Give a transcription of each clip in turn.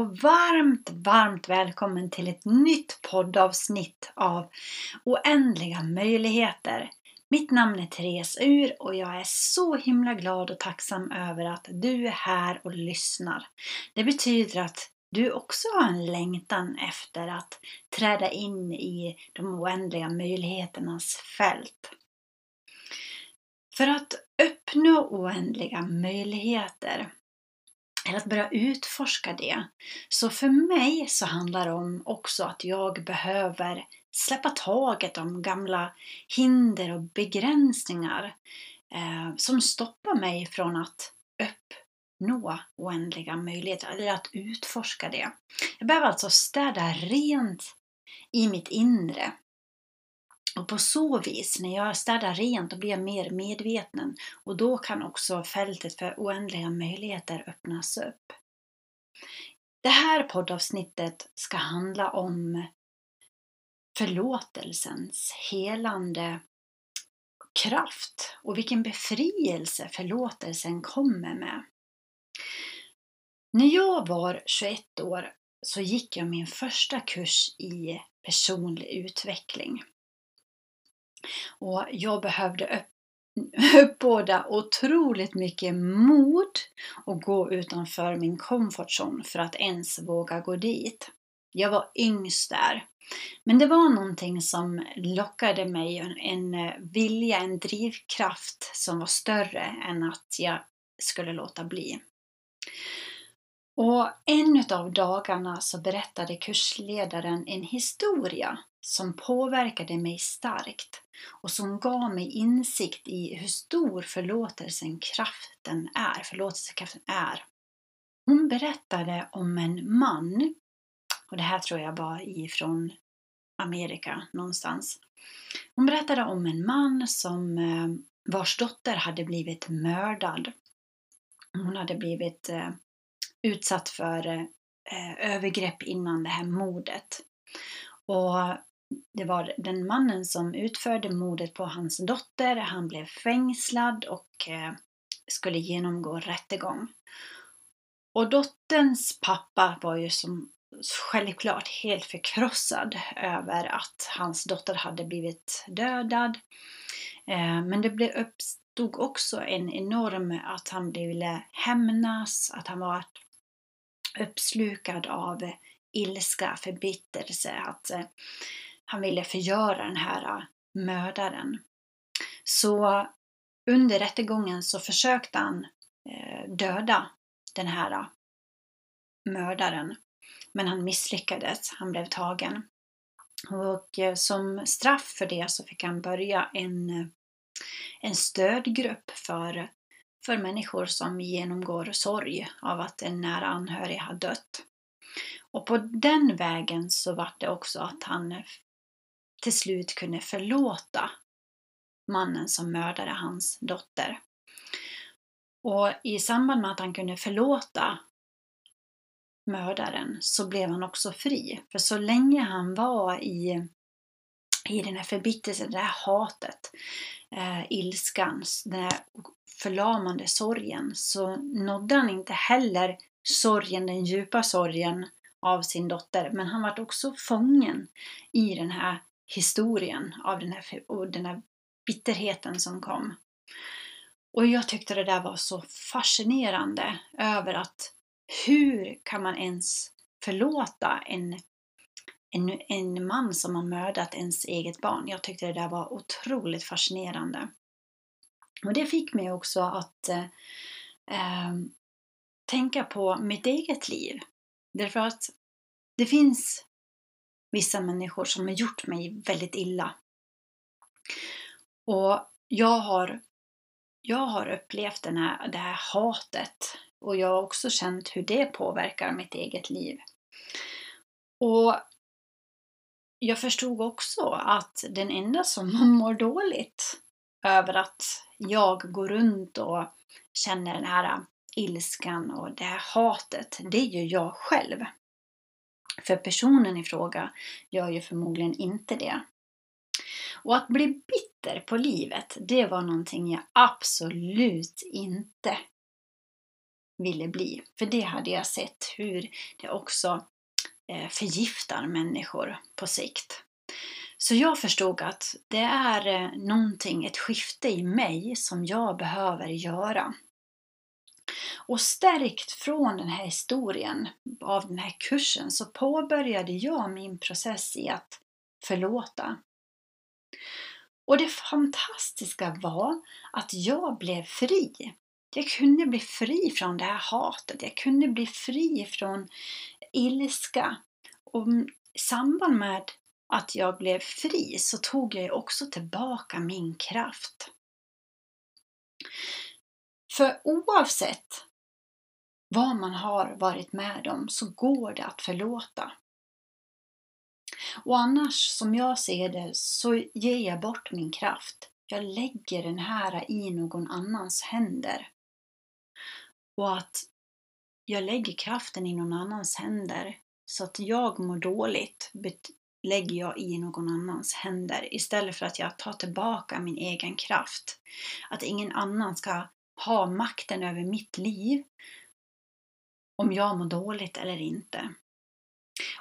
och varmt, varmt välkommen till ett nytt poddavsnitt av Oändliga möjligheter. Mitt namn är Therese Ur och jag är så himla glad och tacksam över att du är här och lyssnar. Det betyder att du också har en längtan efter att träda in i de oändliga möjligheternas fält. För att uppnå oändliga möjligheter eller att börja utforska det. Så för mig så handlar det om också att jag behöver släppa taget om gamla hinder och begränsningar eh, som stoppar mig från att uppnå oändliga möjligheter, eller att utforska det. Jag behöver alltså städa rent i mitt inre och på så vis, när jag städar rent, då blir jag mer medveten och då kan också fältet för oändliga möjligheter öppnas upp. Det här poddavsnittet ska handla om förlåtelsens helande kraft och vilken befrielse förlåtelsen kommer med. När jag var 21 år så gick jag min första kurs i personlig utveckling. Och jag behövde uppbåda otroligt mycket mod och gå utanför min comfort zone för att ens våga gå dit. Jag var yngst där. Men det var någonting som lockade mig, en eh, vilja, en drivkraft som var större än att jag skulle låta bli. Och en av dagarna så berättade kursledaren en historia som påverkade mig starkt och som gav mig insikt i hur stor förlåtelsen kraften är, förlåtelsekraften är. Hon berättade om en man, och det här tror jag var ifrån Amerika någonstans. Hon berättade om en man som eh, vars dotter hade blivit mördad. Hon hade blivit eh, utsatt för eh, övergrepp innan det här mordet. Och det var den mannen som utförde mordet på hans dotter. Han blev fängslad och eh, skulle genomgå rättegång. Och dotterns pappa var ju som självklart helt förkrossad över att hans dotter hade blivit dödad. Eh, men det uppstod också en enorm att han ville hämnas, att han var uppslukad av ilska, förbittelse, att eh, han ville förgöra den här äh, mördaren. Så under rättegången så försökte han eh, döda den här äh, mördaren. Men han misslyckades, han blev tagen. Och eh, som straff för det så fick han börja en, eh, en stödgrupp för, för människor som genomgår sorg av att en nära anhörig har dött. Och på den vägen så var det också att han till slut kunde förlåta mannen som mördade hans dotter. Och i samband med att han kunde förlåta mördaren så blev han också fri. För så länge han var i, i den här förbittelsen, det här hatet, eh, ilskan, den här förlamande sorgen så nådde han inte heller sorgen, den djupa sorgen av sin dotter. Men han var också fången i den här historien av den här, och den här bitterheten som kom. Och jag tyckte det där var så fascinerande över att hur kan man ens förlåta en, en, en man som har mördat ens eget barn? Jag tyckte det där var otroligt fascinerande. Och det fick mig också att eh, eh tänka på mitt eget liv. Därför att det finns vissa människor som har gjort mig väldigt illa. Och jag har, jag har upplevt den här, det här hatet och jag har också känt hur det påverkar mitt eget liv. Och jag förstod också att den enda som mår dåligt över att jag går runt och känner den här ilskan och det här hatet, det är ju jag själv. För personen i fråga gör ju förmodligen inte det. Och att bli bitter på livet, det var någonting jag absolut inte ville bli. För det hade jag sett hur det också eh, förgiftar människor på sikt. Så jag förstod att det är eh, någonting, ett skifte i mig som jag behöver göra. Och stärkt från den här historien, av den här kursen, så påbörjade jag min process i att förlåta. Och det fantastiska var att jag blev fri. Jag kunde bli fri från det här hatet, jag kunde bli fri från ilska. Och i samband med att jag blev fri så tog jag också tillbaka min kraft. För oavsett vad man har varit med om så går det att förlåta. Och annars, som jag ser det, så ger jag bort min kraft. Jag lägger den här i någon annans händer. Och att jag lägger kraften i någon annans händer så att jag mår dåligt lägger jag i någon annans händer istället för att jag tar tillbaka min egen kraft. Att ingen annan ska ha makten över mitt liv om jag mår dåligt eller inte.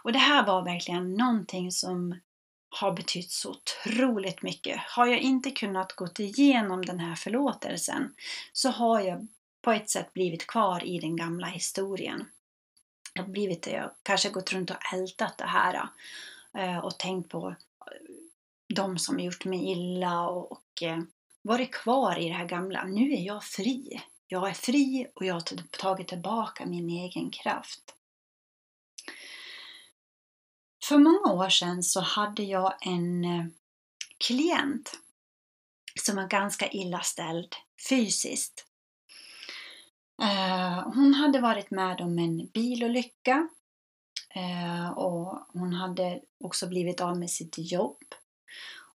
Och det här var verkligen någonting som har betytt så otroligt mycket. Har jag inte kunnat gå igenom den här förlåtelsen så har jag på ett sätt blivit kvar i den gamla historien. Jag har blivit, jag kanske gått runt och ältat det här eh, och tänkt på eh, de som gjort mig illa och, eh, varit kvar i det här gamla. Nu är jag fri. Jag är fri och jag har tagit tillbaka min egen kraft. För många år sedan så hade jag en eh, klient som var ganska illa ställd fysiskt. Eh, hon hade varit med om en bilolycka eh, och hon hade också blivit av med sitt jobb.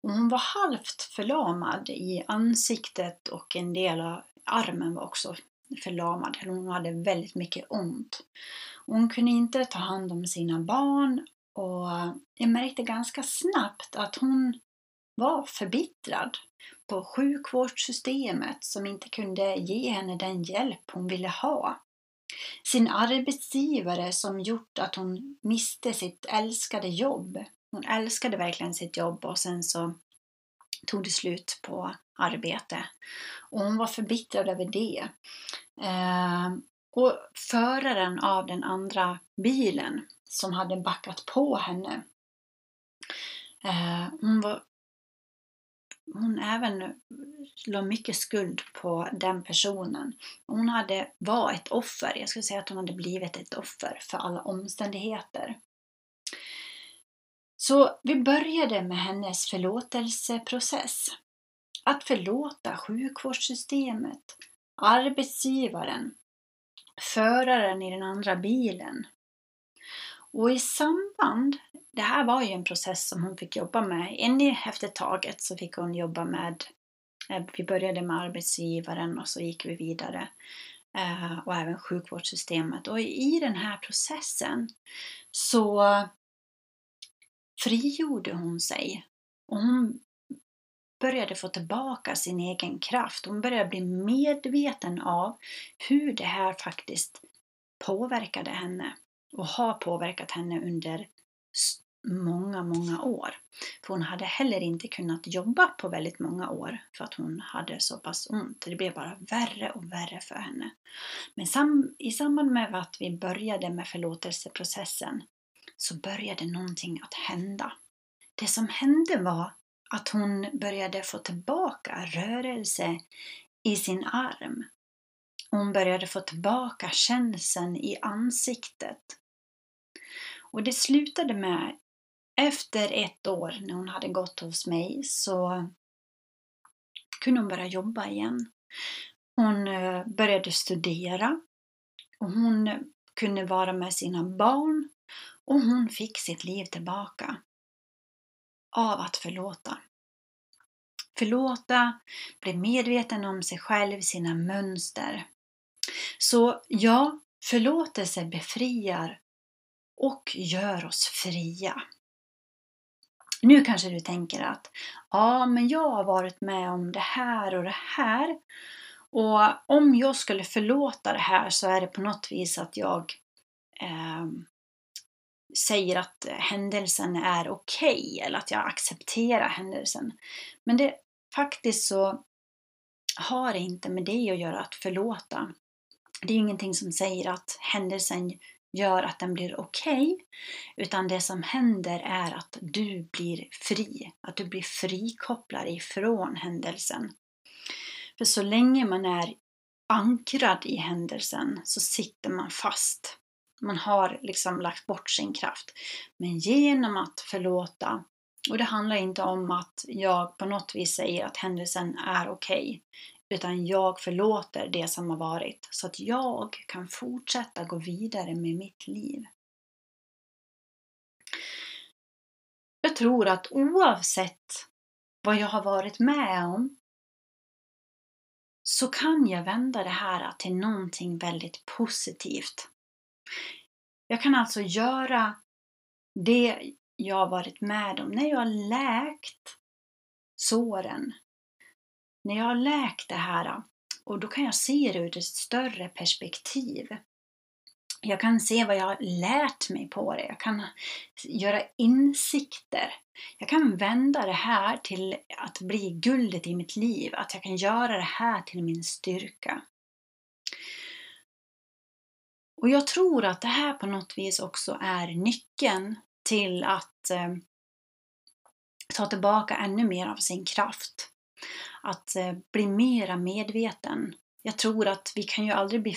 hon var halvt förlamad i ansiktet och en del av armen var också förlamad. Hon hade väldigt mycket ont. Hon kunde inte ta hand om sina barn och jag märkte ganska snabbt att hon var förbittrad på sjukvårdssystemet som inte kunde ge henne den hjälp hon ville ha. Sin arbetsgivare som gjort att hon miste sitt älskade jobb. Hon älskade verkligen sitt jobb och sen så tog det slut på arbete. Och hon var förbittrad över det. Eh, och föraren av den andra bilen som hade backat på henne. Eh, hon var hon även la mycket skuld på den personen. Hon hade, var ett offer, jag skulle säga att hon hade blivit ett offer för alla omständigheter. Så vi började med hennes förlåtelseprocess. Att förlåta sjukvårdssystemet, arbetsgivaren, föraren i den andra bilen. Och i samband, det här var ju en process som hon fick jobba med. En efter taget så fick hon jobba med, eh, vi började med arbetsgivaren och så gick vi vidare. Eh, och även sjukvårdssystemet. Och i den här processen så frigjorde hon sig. Och hon började få tillbaka sin egen kraft. Hon började bli medveten av hur det här faktiskt påverkade henne och har påverkat henne under många, många år. För hon hade heller inte kunnat jobba på väldigt många år för att hon hade så pass ont. Det blev bara värre och värre för henne. Men sam i samband med att vi började med förlåtelseprocessen så började någonting att hända. Det som hände var att hon började få tillbaka rörelse i sin arm. Hon började få tillbaka känseln i ansiktet. Och det slutade med, efter ett år när hon hade gått hos mig, så kunde hon börja jobba igen. Hon eh, började studera och hon kunde vara med sina barn och hon fick sitt liv tillbaka av att förlåta. Förlåta, bli medveten om sig själv, sina mönster. Så ja, förlåtelse befriar och gör oss fria. Nu kanske du tänker att ja, men jag har varit med om det här och det här Och om jag skulle förlåta det här så är det på något vis att jag eh, säger att eh, händelsen är okej okay, eller att jag accepterar händelsen. Men det faktiskt så har det inte med det att göra att förlåta. Det är ingenting som säger att händelsen gör att den blir okej, okay, utan det som händer är att du blir fri, att du blir frikopplad ifrån händelsen. För så länge man är ankrad i händelsen så sitter man fast. Man har liksom lagt bort sin kraft. Men genom att förlåta, och det handlar inte om att jag på något vis säger att händelsen är okej, okay, utan jag förlåter det som har varit så att jag kan fortsätta gå vidare med mitt liv. Jag tror att oavsett vad jag har varit med om så kan jag vända det här till någonting väldigt positivt. Jag kan alltså göra det jag varit med om när jag har läkt såren. När jag har läkt det här och då kan jag se det ur ett större perspektiv. Jag kan se vad jag har lärt mig på det. Jag kan göra insikter. Jag kan vända det här till att bli guldet i mitt liv. Att jag kan göra det här till min styrka. Och jag tror att det här på något vis också är nyckeln till att eh, ta tillbaka ännu mer av sin kraft. Att eh, bli mera medveten. Jag tror att vi kan ju aldrig bli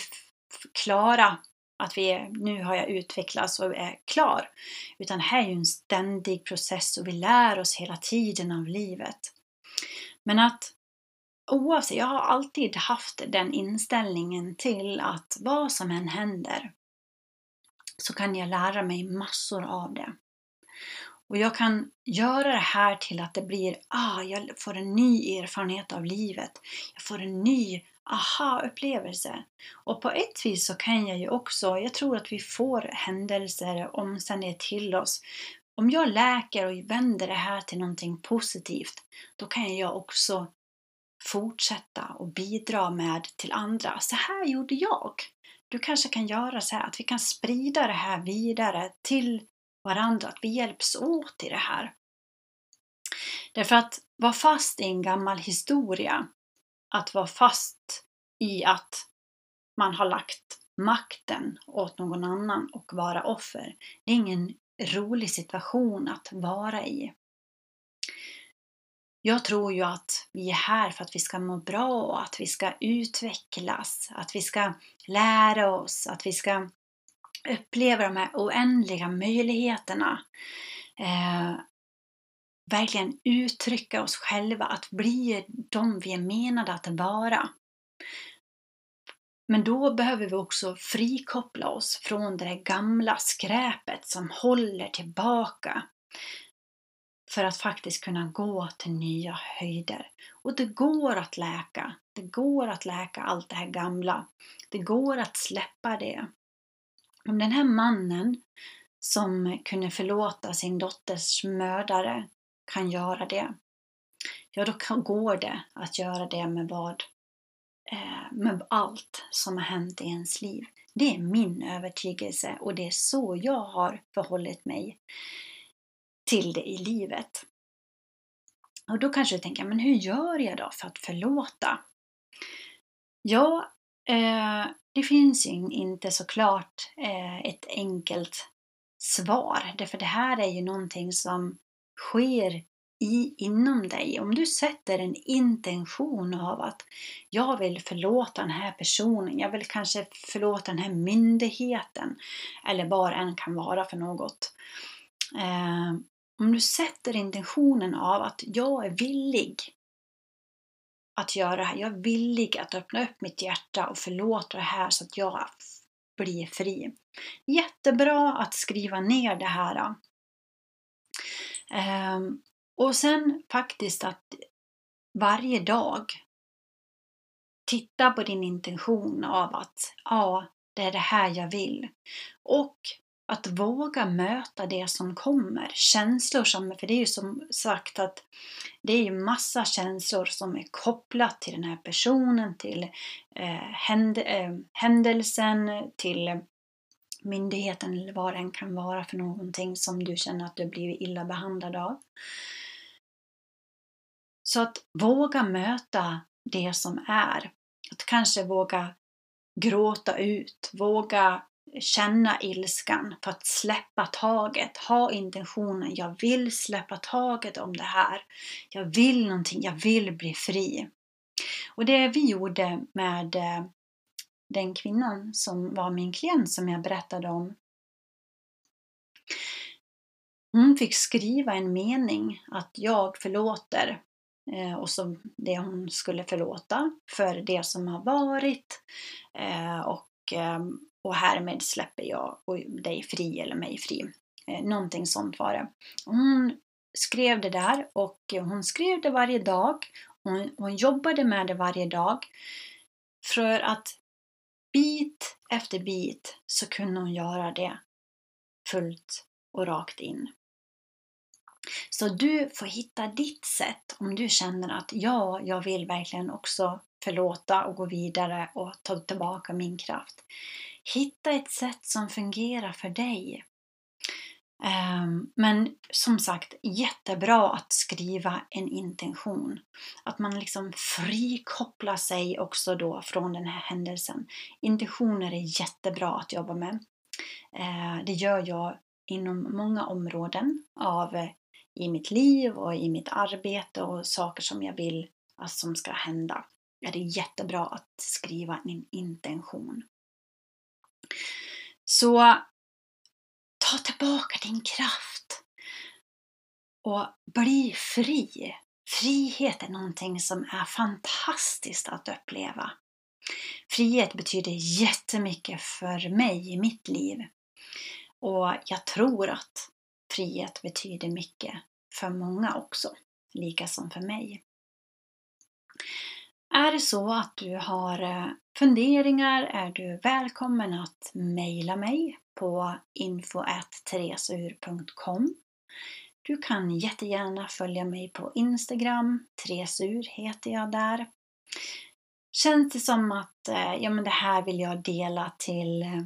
klara att vi är, nu har jag utvecklats och är klar. Utan det här är ju en ständig process och vi lär oss hela tiden av livet. Men att oavsett, jag har alltid haft den inställningen till att vad som än händer så kan jag lära mig massor av det. Och jag kan göra det här till att det blir, ah, jag får en ny erfarenhet av livet. Jag får en ny aha-upplevelse. Och på ett vis så kan jag ju också, jag tror att vi får händelser, och omständigheter till oss. Om jag läker och vänder det här till någonting positivt, då kan jag också fortsätta och bidra med till andra. Så här gjorde jag. Du kanske kan göra så här att vi kan sprida det här vidare till varandra, att vi hjälps åt i det här. Därför att vara fast i en gammal historia, att vara fast i att man har lagt makten åt någon annan och vara offer, det är ingen rolig situation att vara i. Jag tror ju att vi är här för att vi ska må bra, att vi ska utvecklas, att vi ska lära oss, att vi ska uppleva de här oändliga möjligheterna. Eh, verkligen uttrycka oss själva, att bli de vi är menade att vara. Men då behöver vi också frikoppla oss från det där gamla skräpet som håller tillbaka för att faktiskt kunna gå till nya höjder. Och det går att läka. Det går att läka allt det här gamla. Det går att släppa det. Om den här mannen som kunde förlåta sin dotters mördare kan göra det, ja då går det att göra det med vad eh, med allt som har hänt i ens liv. Det är min övertygelse och det är så jag har förhållit mig till det i livet. Och då kanske du tänker, men hur gör jag då för att förlåta? Ja, eh, det finns ju inte såklart eh, ett enkelt svar, därför det här är ju någonting som sker i, inom dig. Om du sätter en intention av att jag vill förlåta den här personen, jag vill kanske förlåta den här myndigheten eller vad det än kan vara för något. Eh, om du sätter intentionen av att jag är villig att göra det här, jag är villig att öppna upp mitt hjärta och förlåta det här så att jag blir fri. Jättebra att skriva ner det här. Ehm, och sen faktiskt att varje dag titta på din intention av att ja, det är det här jag vill. Och att våga möta det som kommer. Känslor som, för det är ju som sagt att det är ju massa känslor som är kopplat till den här personen, till eh, händ, eh, händelsen, till myndigheten eller vad den kan vara för någonting som du känner att du blivit illa behandlad av. Så att våga möta det som är. Att kanske våga gråta ut, våga känna ilskan för att släppa taget, ha intentionen, jag vill släppa taget om det här. Jag vill någonting, jag vill bli fri. Och det vi gjorde med eh, den kvinnan som var min klient som jag berättade om. Hon fick skriva en mening att jag förlåter eh, och så det hon skulle förlåta för det som har varit eh, och, och härmed släpper jag dig fri eller mig fri. Eh, någonting sånt var det. Hon skrev det där och hon skrev det varje dag. Hon, hon jobbade med det varje dag för att bit efter bit så kunde hon göra det fullt och rakt in. Så du får hitta ditt sätt om du känner att ja, jag vill verkligen också förlåta och gå vidare och ta tillbaka min kraft. Hitta ett sätt som fungerar för dig. Ehm, men som sagt, jättebra att skriva en intention. Att man liksom frikopplar sig också då från den här händelsen. Intentioner är jättebra att jobba med. Ehm, det gör jag inom många områden av eh, i mitt liv och i mitt arbete och saker som jag vill att som ska hända. Det är jättebra att skriva en intention. Så Ta tillbaka din kraft och bli fri. Frihet är någonting som är fantastiskt att uppleva. Frihet betyder jättemycket för mig i mitt liv. Och jag tror att frihet betyder mycket för många också, lika som för mig. Är det så att du har eh, funderingar är du välkommen att mejla mig på info.tresur.com Du kan jättegärna följa mig på Instagram, Tresur heter jag där. Känns det som att eh, ja, men det här vill jag dela till eh,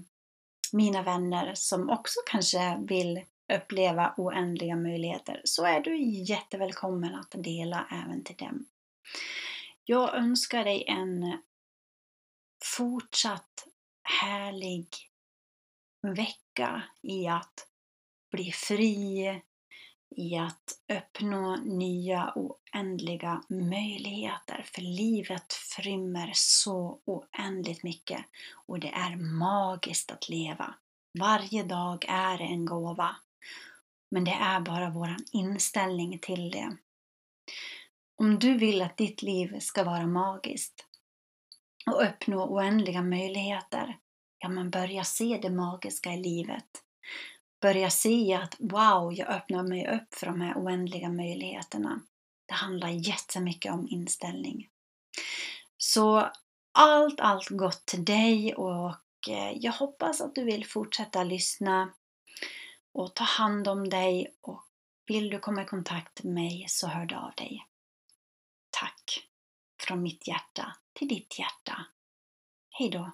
mina vänner som också kanske vill uppleva oändliga möjligheter så är du jättevälkommen att dela även till dem. Jag önskar dig en fortsatt härlig vecka i att bli fri, i att uppnå nya oändliga möjligheter. För livet frymmer så oändligt mycket och det är magiskt att leva. Varje dag är en gåva. Men det är bara vår inställning till det. Om du vill att ditt liv ska vara magiskt och uppnå oändliga möjligheter, ja men börja se det magiska i livet. Börja se att wow, jag öppnar mig upp för de här oändliga möjligheterna. Det handlar jättemycket om inställning. Så allt, allt gott till dig och eh, jag hoppas att du vill fortsätta lyssna och ta hand om dig och vill du komma i kontakt med mig så hör du av dig. Tack! Från mitt hjärta till ditt hjärta. Hejdå!